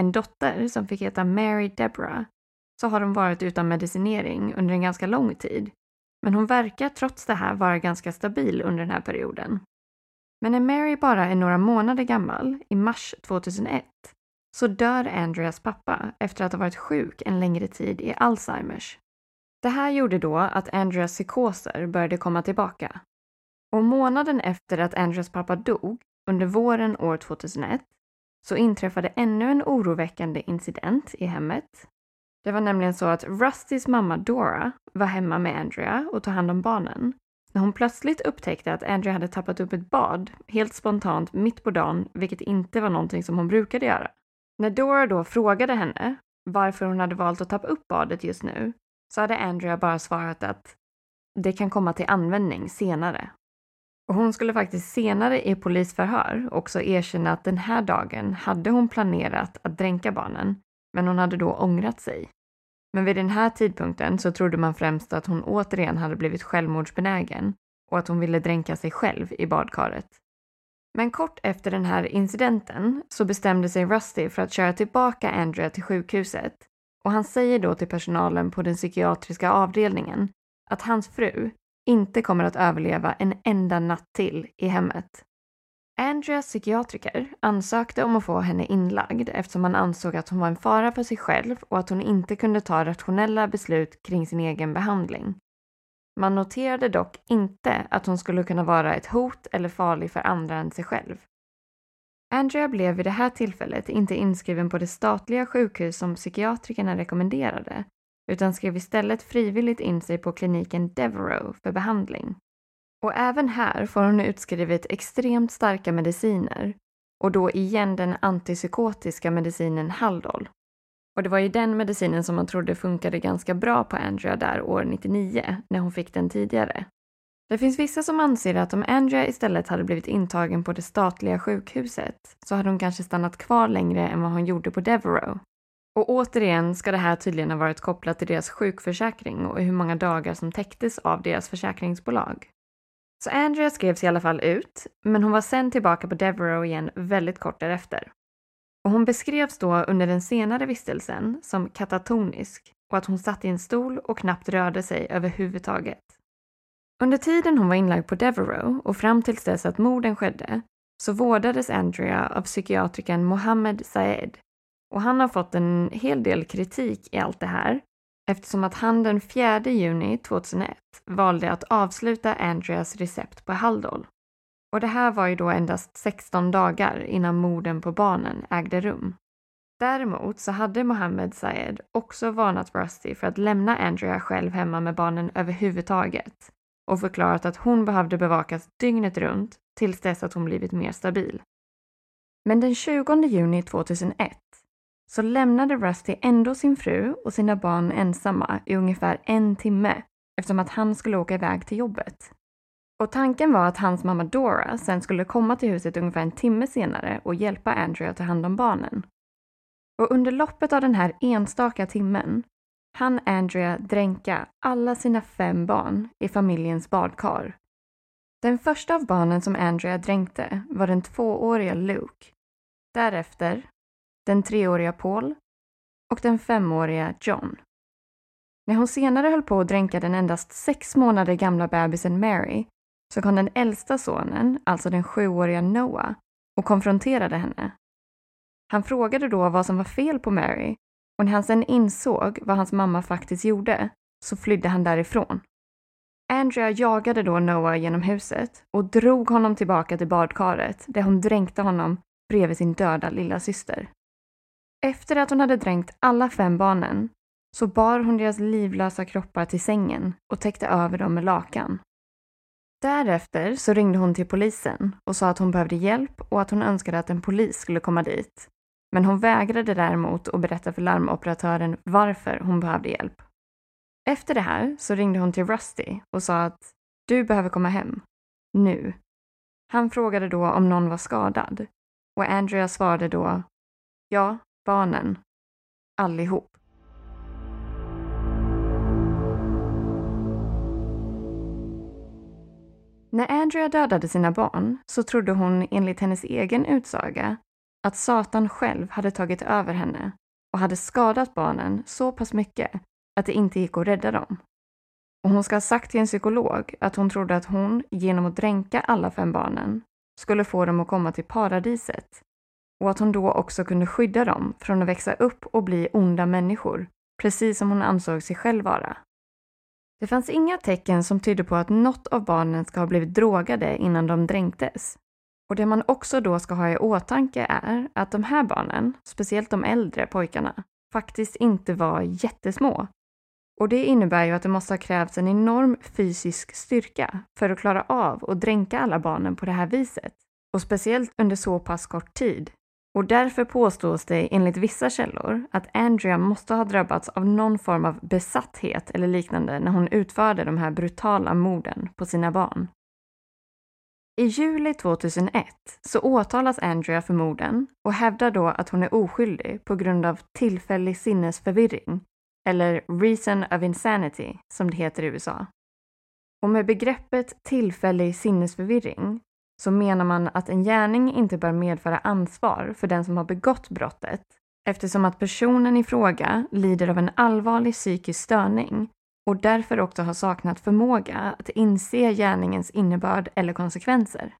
en dotter som fick heta Mary Deborah, så har de varit utan medicinering under en ganska lång tid. Men hon verkar trots det här vara ganska stabil under den här perioden. Men när Mary bara är några månader gammal, i mars 2001, så dör Andreas pappa efter att ha varit sjuk en längre tid i Alzheimers. Det här gjorde då att Andreas psykoser började komma tillbaka och månaden efter att Andrews pappa dog, under våren år 2001, så inträffade ännu en oroväckande incident i hemmet. Det var nämligen så att Rustys mamma Dora var hemma med Andrea och tog hand om barnen. När hon plötsligt upptäckte att Andrea hade tappat upp ett bad, helt spontant mitt på dagen, vilket inte var någonting som hon brukade göra. När Dora då frågade henne varför hon hade valt att tappa upp badet just nu, så hade Andrea bara svarat att det kan komma till användning senare. Hon skulle faktiskt senare i polisförhör också erkänna att den här dagen hade hon planerat att dränka barnen, men hon hade då ångrat sig. Men vid den här tidpunkten så trodde man främst att hon återigen hade blivit självmordsbenägen och att hon ville dränka sig själv i badkaret. Men kort efter den här incidenten så bestämde sig Rusty för att köra tillbaka Andrea till sjukhuset och han säger då till personalen på den psykiatriska avdelningen att hans fru, inte kommer att överleva en enda natt till i hemmet. Andreas psykiatriker ansökte om att få henne inlagd eftersom han ansåg att hon var en fara för sig själv och att hon inte kunde ta rationella beslut kring sin egen behandling. Man noterade dock inte att hon skulle kunna vara ett hot eller farlig för andra än sig själv. Andrea blev vid det här tillfället inte inskriven på det statliga sjukhus som psykiatrikerna rekommenderade utan skrev istället frivilligt in sig på kliniken Devereaux för behandling. Och även här får hon utskrivet extremt starka mediciner och då igen den antipsykotiska medicinen Haldol. Och det var ju den medicinen som man trodde funkade ganska bra på Andrea där år 99, när hon fick den tidigare. Det finns vissa som anser att om Andrea istället hade blivit intagen på det statliga sjukhuset så hade hon kanske stannat kvar längre än vad hon gjorde på Devereaux. Och återigen ska det här tydligen ha varit kopplat till deras sjukförsäkring och hur många dagar som täcktes av deras försäkringsbolag. Så Andrea skrevs i alla fall ut, men hon var sen tillbaka på Devereaux igen väldigt kort därefter. Och hon beskrevs då under den senare vistelsen som katatonisk och att hon satt i en stol och knappt rörde sig överhuvudtaget. Under tiden hon var inlagd på Devereaux och fram tills dess att morden skedde så vårdades Andrea av psykiatrikern Mohammed Saed och han har fått en hel del kritik i allt det här eftersom att han den 4 juni 2001 valde att avsluta Andreas recept på Haldol. Och det här var ju då endast 16 dagar innan morden på barnen ägde rum. Däremot så hade Mohammed Sayed också varnat Rusty för att lämna Andrea själv hemma med barnen överhuvudtaget och förklarat att hon behövde bevakas dygnet runt tills dess att hon blivit mer stabil. Men den 20 juni 2001 så lämnade Rusty ändå sin fru och sina barn ensamma i ungefär en timme eftersom att han skulle åka iväg till jobbet. Och tanken var att hans mamma Dora sen skulle komma till huset ungefär en timme senare och hjälpa Andrea att ta hand om barnen. Och under loppet av den här enstaka timmen han Andrea dränka alla sina fem barn i familjens badkar. Den första av barnen som Andrea dränkte var den tvååriga Luke. Därefter den treåriga Paul och den femåriga John. När hon senare höll på att dränka den endast sex månader gamla bebisen Mary så kom den äldsta sonen, alltså den sjuåriga Noah, och konfronterade henne. Han frågade då vad som var fel på Mary och när han sen insåg vad hans mamma faktiskt gjorde så flydde han därifrån. Andrea jagade då Noah genom huset och drog honom tillbaka till badkaret där hon dränkte honom bredvid sin döda lilla syster. Efter att hon hade dränkt alla fem barnen så bar hon deras livlösa kroppar till sängen och täckte över dem med lakan. Därefter så ringde hon till polisen och sa att hon behövde hjälp och att hon önskade att en polis skulle komma dit. Men hon vägrade däremot att berätta för larmoperatören varför hon behövde hjälp. Efter det här så ringde hon till Rusty och sa att du behöver komma hem. Nu. Han frågade då om någon var skadad och Andrea svarade då ja, barnen. Allihop. När Andrea dödade sina barn så trodde hon enligt hennes egen utsaga att Satan själv hade tagit över henne och hade skadat barnen så pass mycket att det inte gick att rädda dem. Och hon ska ha sagt till en psykolog att hon trodde att hon, genom att dränka alla fem barnen, skulle få dem att komma till paradiset och att hon då också kunde skydda dem från att växa upp och bli onda människor, precis som hon ansåg sig själv vara. Det fanns inga tecken som tydde på att något av barnen ska ha blivit drogade innan de dränktes. Och det man också då ska ha i åtanke är att de här barnen, speciellt de äldre pojkarna, faktiskt inte var jättesmå. Och det innebär ju att det måste ha krävts en enorm fysisk styrka för att klara av att dränka alla barnen på det här viset. Och speciellt under så pass kort tid och därför påstås det enligt vissa källor att Andrea måste ha drabbats av någon form av besatthet eller liknande när hon utförde de här brutala morden på sina barn. I juli 2001 så åtalas Andrea för morden och hävdar då att hon är oskyldig på grund av tillfällig sinnesförvirring, eller reason of insanity som det heter i USA. Och med begreppet tillfällig sinnesförvirring så menar man att en gärning inte bör medföra ansvar för den som har begått brottet eftersom att personen i fråga lider av en allvarlig psykisk störning och därför också har saknat förmåga att inse gärningens innebörd eller konsekvenser.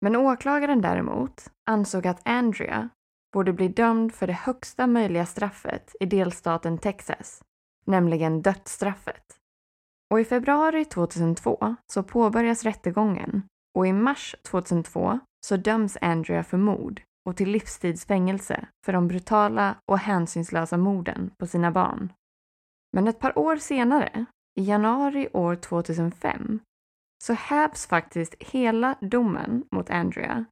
Men åklagaren däremot ansåg att Andrea borde bli dömd för det högsta möjliga straffet i delstaten Texas, nämligen dödsstraffet. Och i februari 2002 så påbörjas rättegången och i mars 2002 så döms Andrea för mord och till livstidsfängelse för de brutala och hänsynslösa morden på sina barn. Men ett par år senare, i januari år 2005, så hävs faktiskt hela domen mot Andrea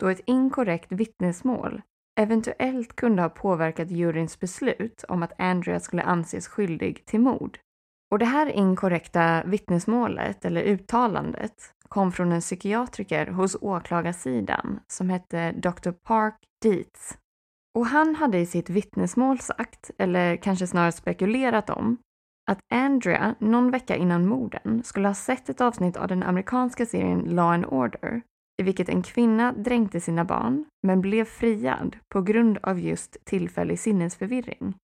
då ett inkorrekt vittnesmål eventuellt kunde ha påverkat juryns beslut om att Andrea skulle anses skyldig till mord. Och det här inkorrekta vittnesmålet, eller uttalandet, kom från en psykiatriker hos åklagarsidan som hette Dr. Park Dietz. Och han hade i sitt vittnesmål sagt, eller kanske snarare spekulerat om, att Andrea någon vecka innan morden skulle ha sett ett avsnitt av den amerikanska serien Law and Order i vilket en kvinna dränkte sina barn men blev friad på grund av just tillfällig sinnesförvirring.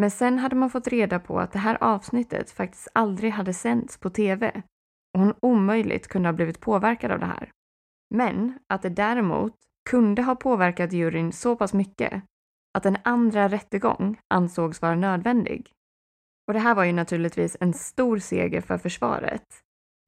Men sen hade man fått reda på att det här avsnittet faktiskt aldrig hade sänts på TV och hon omöjligt kunde ha blivit påverkad av det här. Men att det däremot kunde ha påverkat juryn så pass mycket att en andra rättegång ansågs vara nödvändig. Och det här var ju naturligtvis en stor seger för försvaret.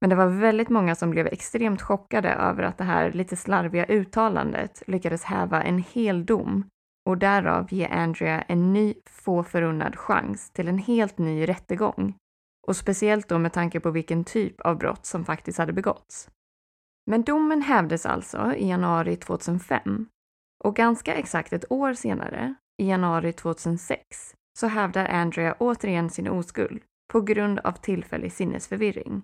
Men det var väldigt många som blev extremt chockade över att det här lite slarviga uttalandet lyckades häva en hel dom och därav ge Andrea en ny få förunnad chans till en helt ny rättegång och speciellt då med tanke på vilken typ av brott som faktiskt hade begåtts. Men domen hävdes alltså i januari 2005 och ganska exakt ett år senare, i januari 2006, så hävdar Andrea återigen sin oskuld på grund av tillfällig sinnesförvirring.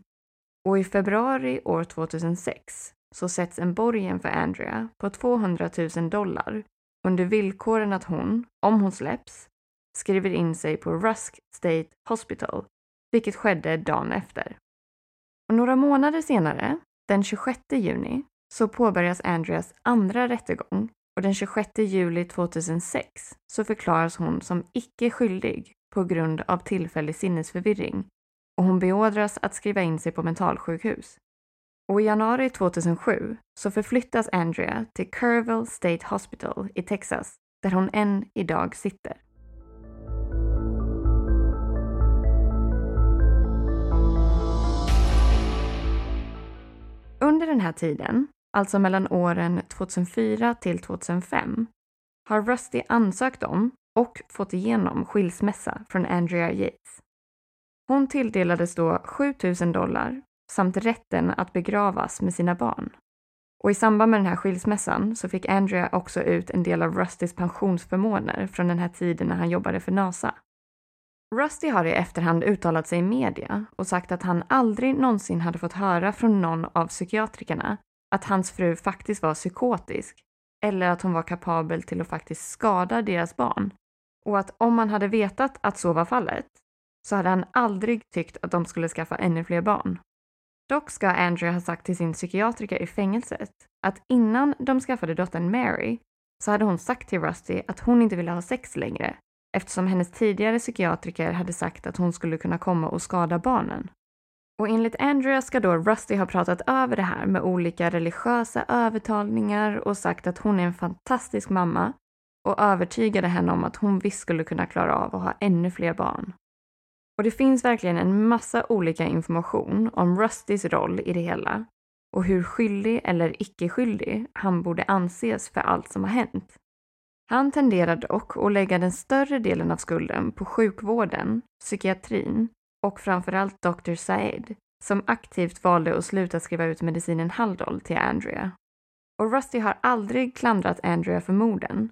Och i februari år 2006 så sätts en borgen för Andrea på 200 000 dollar under villkoren att hon, om hon släpps, skriver in sig på Rusk State Hospital, vilket skedde dagen efter. Och några månader senare, den 26 juni, så påbörjas Andreas andra rättegång och den 26 juli 2006 så förklaras hon som icke skyldig på grund av tillfällig sinnesförvirring och hon beordras att skriva in sig på mentalsjukhus. Och i januari 2007 så förflyttas Andrea till Kerrville State Hospital i Texas där hon än idag sitter. Under den här tiden, alltså mellan åren 2004 till 2005, har Rusty ansökt om och fått igenom skilsmässa från Andrea Yates. Hon tilldelades då 7000 dollar samt rätten att begravas med sina barn. Och i samband med den här skilsmässan så fick Andrea också ut en del av Rustys pensionsförmåner från den här tiden när han jobbade för NASA. Rusty har i efterhand uttalat sig i media och sagt att han aldrig någonsin hade fått höra från någon av psykiatrikerna att hans fru faktiskt var psykotisk eller att hon var kapabel till att faktiskt skada deras barn. Och att om man hade vetat att så var fallet så hade han aldrig tyckt att de skulle skaffa ännu fler barn. Dock ska Andrew ha sagt till sin psykiatriker i fängelset att innan de skaffade dottern Mary så hade hon sagt till Rusty att hon inte ville ha sex längre eftersom hennes tidigare psykiatriker hade sagt att hon skulle kunna komma och skada barnen. Och enligt Andrea ska då Rusty ha pratat över det här med olika religiösa övertalningar och sagt att hon är en fantastisk mamma och övertygade henne om att hon visst skulle kunna klara av att ha ännu fler barn. Och det finns verkligen en massa olika information om Rustys roll i det hela och hur skyldig eller icke skyldig han borde anses för allt som har hänt. Han tenderar dock att lägga den större delen av skulden på sjukvården, psykiatrin och framförallt Dr. Said som aktivt valde att sluta skriva ut medicinen Haldol till Andrea. Och Rusty har aldrig klandrat Andrea för morden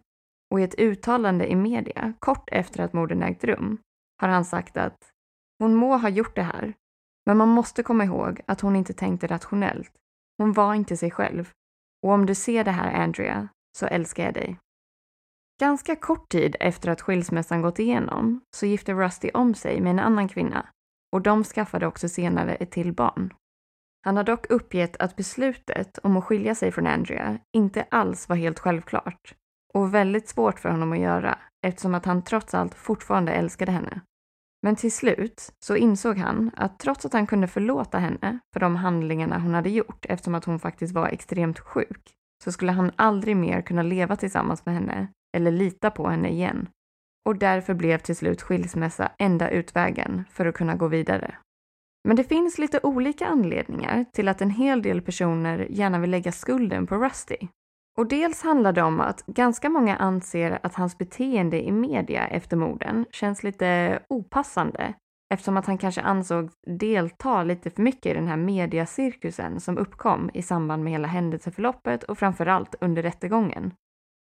och i ett uttalande i media kort efter att morden ägt rum har han sagt att hon må ha gjort det här, men man måste komma ihåg att hon inte tänkte rationellt. Hon var inte sig själv. Och om du ser det här, Andrea, så älskar jag dig. Ganska kort tid efter att skilsmässan gått igenom så gifte Rusty om sig med en annan kvinna och de skaffade också senare ett till barn. Han har dock uppgett att beslutet om att skilja sig från Andrea inte alls var helt självklart och väldigt svårt för honom att göra eftersom att han trots allt fortfarande älskade henne. Men till slut så insåg han att trots att han kunde förlåta henne för de handlingarna hon hade gjort eftersom att hon faktiskt var extremt sjuk så skulle han aldrig mer kunna leva tillsammans med henne eller lita på henne igen. Och därför blev till slut skilsmässa enda utvägen för att kunna gå vidare. Men det finns lite olika anledningar till att en hel del personer gärna vill lägga skulden på Rusty. Och dels handlar det om att ganska många anser att hans beteende i media efter morden känns lite opassande eftersom att han kanske ansåg delta lite för mycket i den här mediacirkusen som uppkom i samband med hela händelseförloppet och framförallt under rättegången.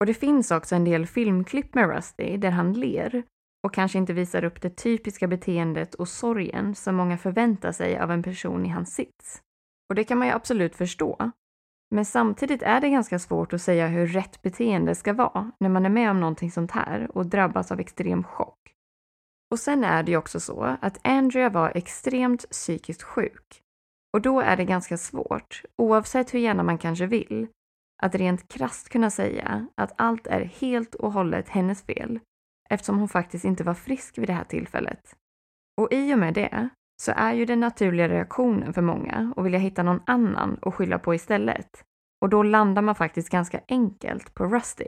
Och det finns också en del filmklipp med Rusty där han ler och kanske inte visar upp det typiska beteendet och sorgen som många förväntar sig av en person i hans sits. Och det kan man ju absolut förstå. Men samtidigt är det ganska svårt att säga hur rätt beteende ska vara när man är med om någonting sånt här och drabbas av extrem chock. Och sen är det ju också så att Andrea var extremt psykiskt sjuk. Och då är det ganska svårt, oavsett hur gärna man kanske vill, att rent krast kunna säga att allt är helt och hållet hennes fel eftersom hon faktiskt inte var frisk vid det här tillfället. Och i och med det så är ju den naturliga reaktionen för många att vilja hitta någon annan att skylla på istället. Och då landar man faktiskt ganska enkelt på Rusty.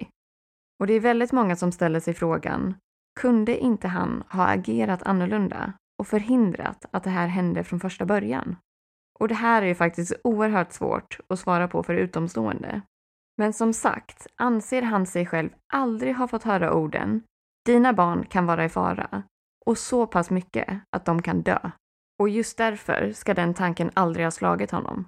Och det är väldigt många som ställer sig frågan, kunde inte han ha agerat annorlunda och förhindrat att det här hände från första början? Och det här är ju faktiskt oerhört svårt att svara på för utomstående. Men som sagt anser han sig själv aldrig ha fått höra orden “dina barn kan vara i fara” och så pass mycket att de kan dö. Och just därför ska den tanken aldrig ha slagit honom.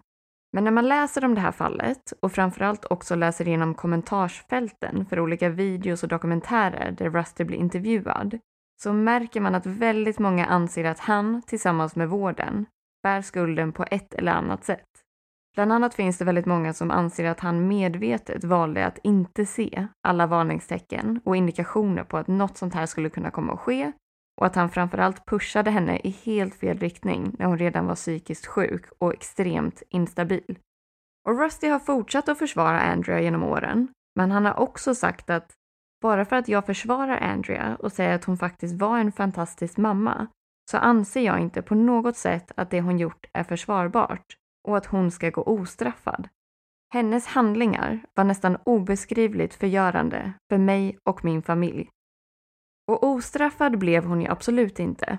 Men när man läser om det här fallet och framförallt också läser igenom kommentarsfälten för olika videos och dokumentärer där Rusty blir intervjuad så märker man att väldigt många anser att han tillsammans med vården bär skulden på ett eller annat sätt. Bland annat finns det väldigt många som anser att han medvetet valde att inte se alla varningstecken och indikationer på att något sånt här skulle kunna komma att ske och att han framförallt pushade henne i helt fel riktning när hon redan var psykiskt sjuk och extremt instabil. Och Rusty har fortsatt att försvara Andrea genom åren, men han har också sagt att bara för att jag försvarar Andrea och säger att hon faktiskt var en fantastisk mamma så anser jag inte på något sätt att det hon gjort är försvarbart och att hon ska gå ostraffad. Hennes handlingar var nästan obeskrivligt förgörande för mig och min familj. Och ostraffad blev hon ju absolut inte.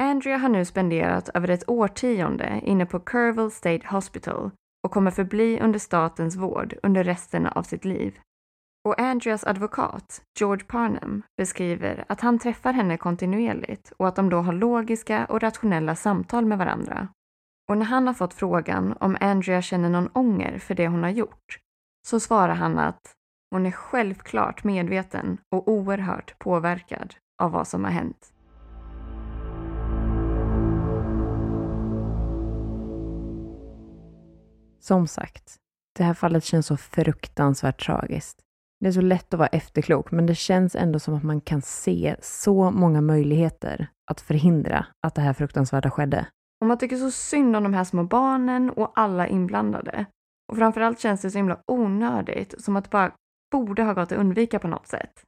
Andrea har nu spenderat över ett årtionde inne på Kerrville State Hospital och kommer förbli under statens vård under resten av sitt liv. Och Andreas advokat, George Parnham, beskriver att han träffar henne kontinuerligt och att de då har logiska och rationella samtal med varandra. Och när han har fått frågan om Andrea känner någon ånger för det hon har gjort, så svarar han att hon är självklart medveten och oerhört påverkad av vad som har hänt. Som sagt, det här fallet känns så fruktansvärt tragiskt. Det är så lätt att vara efterklok, men det känns ändå som att man kan se så många möjligheter att förhindra att det här fruktansvärda skedde. Och man tycker så synd om de här små barnen och alla inblandade. Och framförallt känns det så himla onödigt, som att det bara borde ha gått att undvika på något sätt.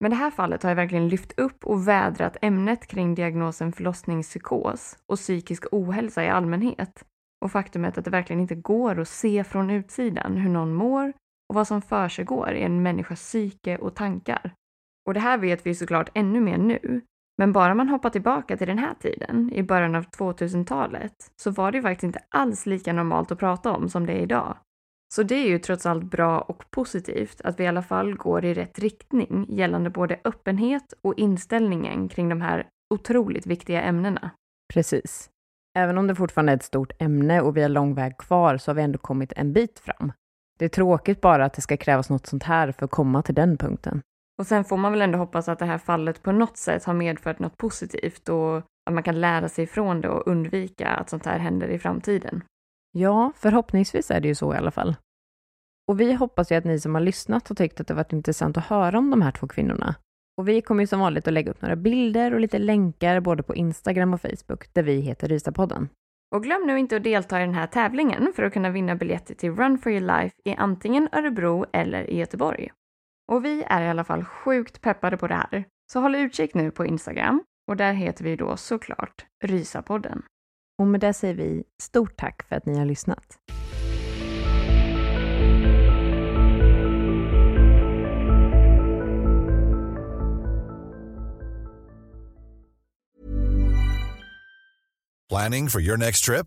Men det här fallet har jag verkligen lyft upp och vädrat ämnet kring diagnosen förlossningspsykos och psykisk ohälsa i allmänhet och faktumet att det verkligen inte går att se från utsidan hur någon mår och vad som försiggår i en människas psyke och tankar. Och det här vet vi såklart ännu mer nu. Men bara man hoppar tillbaka till den här tiden, i början av 2000-talet, så var det ju faktiskt inte alls lika normalt att prata om som det är idag. Så det är ju trots allt bra och positivt att vi i alla fall går i rätt riktning gällande både öppenhet och inställningen kring de här otroligt viktiga ämnena. Precis. Även om det fortfarande är ett stort ämne och vi har lång väg kvar så har vi ändå kommit en bit fram. Det är tråkigt bara att det ska krävas något sånt här för att komma till den punkten. Och sen får man väl ändå hoppas att det här fallet på något sätt har medfört något positivt och att man kan lära sig ifrån det och undvika att sånt här händer i framtiden. Ja, förhoppningsvis är det ju så i alla fall. Och vi hoppas ju att ni som har lyssnat har tyckt att det varit intressant att höra om de här två kvinnorna. Och vi kommer ju som vanligt att lägga upp några bilder och lite länkar både på Instagram och Facebook där vi heter Rysapodden. Och glöm nu inte att delta i den här tävlingen för att kunna vinna biljetter till Run for your life i antingen Örebro eller i Göteborg. Och vi är i alla fall sjukt peppade på det här. Så håll utkik nu på Instagram och där heter vi då såklart Rysapodden. Och med det säger vi stort tack för att ni har lyssnat. Planning for your next trip?